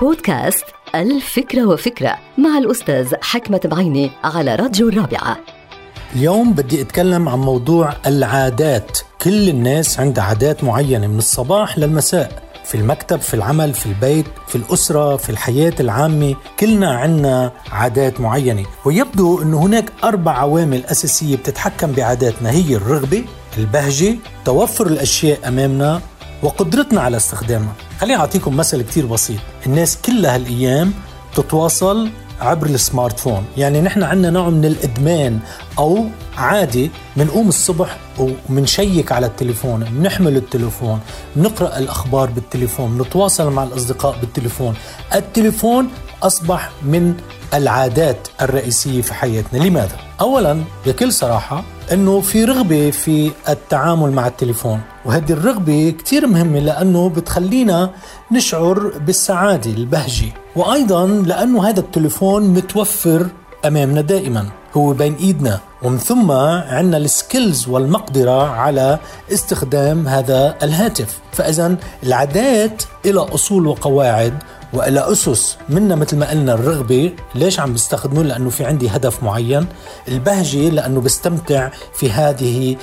بودكاست الفكرة وفكرة مع الأستاذ حكمة بعيني على راديو الرابعة. اليوم بدي أتكلم عن موضوع العادات. كل الناس عندها عادات معينة من الصباح للمساء. في المكتب في العمل في البيت في الأسرة في الحياة العامة. كلنا عنا عادات معينة. ويبدو أن هناك أربع عوامل أساسية بتتحكم بعاداتنا. هي الرغبة البهجة توفر الأشياء أمامنا وقدرتنا على استخدامها. خليني أعطيكم مثل كتير بسيط. الناس كلها هالأيام تتواصل عبر السمارت فون يعني نحن عندنا نوع من الإدمان أو عادي بنقوم الصبح ومنشيك على التليفون بنحمل التليفون بنقرأ الأخبار بالتليفون بنتواصل مع الأصدقاء بالتليفون. التليفون أصبح من العادات الرئيسية في حياتنا. لماذا؟ أولا بكل صراحة أنه في رغبة في التعامل مع التليفون وهذه الرغبة كتير مهمة لأنه بتخلينا نشعر بالسعادة البهجة وأيضا لأنه هذا التليفون متوفر أمامنا دائما هو بين إيدنا. ومن ثم عندنا السكيلز والمقدرة على استخدام هذا الهاتف. فإذا العادات إلى أصول وقواعد وإلى أسس منا مثل ما قلنا الرغبة. ليش عم بستخدمه؟ لأنه في عندي هدف معين. البهجة لأنه بستمتع في هذه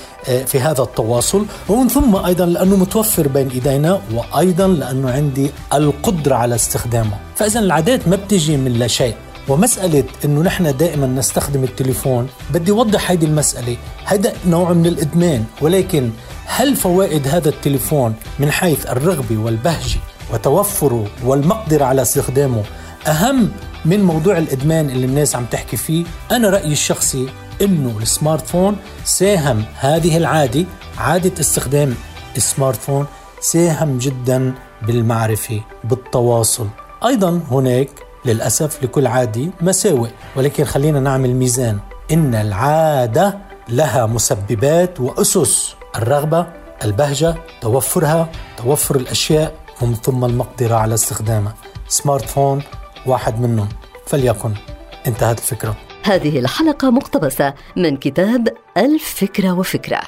في هذا التواصل. ومن ثم أيضا لأنه متوفر بين إيدينا. وأيضا لأنه عندي القدرة على استخدامه. فاذا العادات ما بتجي من لا شيء. ومسألة أنه نحن دائما نستخدم التليفون بدي أوضح هذه المسألة. هذا نوع من الإدمان ولكن هل فوائد هذا التليفون من حيث الرغبة والبهجة وتوفره والمقدرة على استخدامه أهم من موضوع الإدمان اللي الناس عم تحكي فيه؟ أنا رأيي الشخصي أنه ال smartphone ساهم. هذه العادة عادة استخدام ال smartphone ساهم جدا بالمعرفة بالتواصل. أيضا هناك للأسف لكل عادة مساوئ. ولكن خلينا نعمل ميزان. إن العادة لها مسببات وأسس. الرغبة البهجة توفرها توفر الأشياء ومن ثم المقدرة على استخدامها. سمارت فون واحد منهم. فليكن انتهت الفكرة. هذه الحلقة مقتبسة من كتاب الفكرة وفكرة.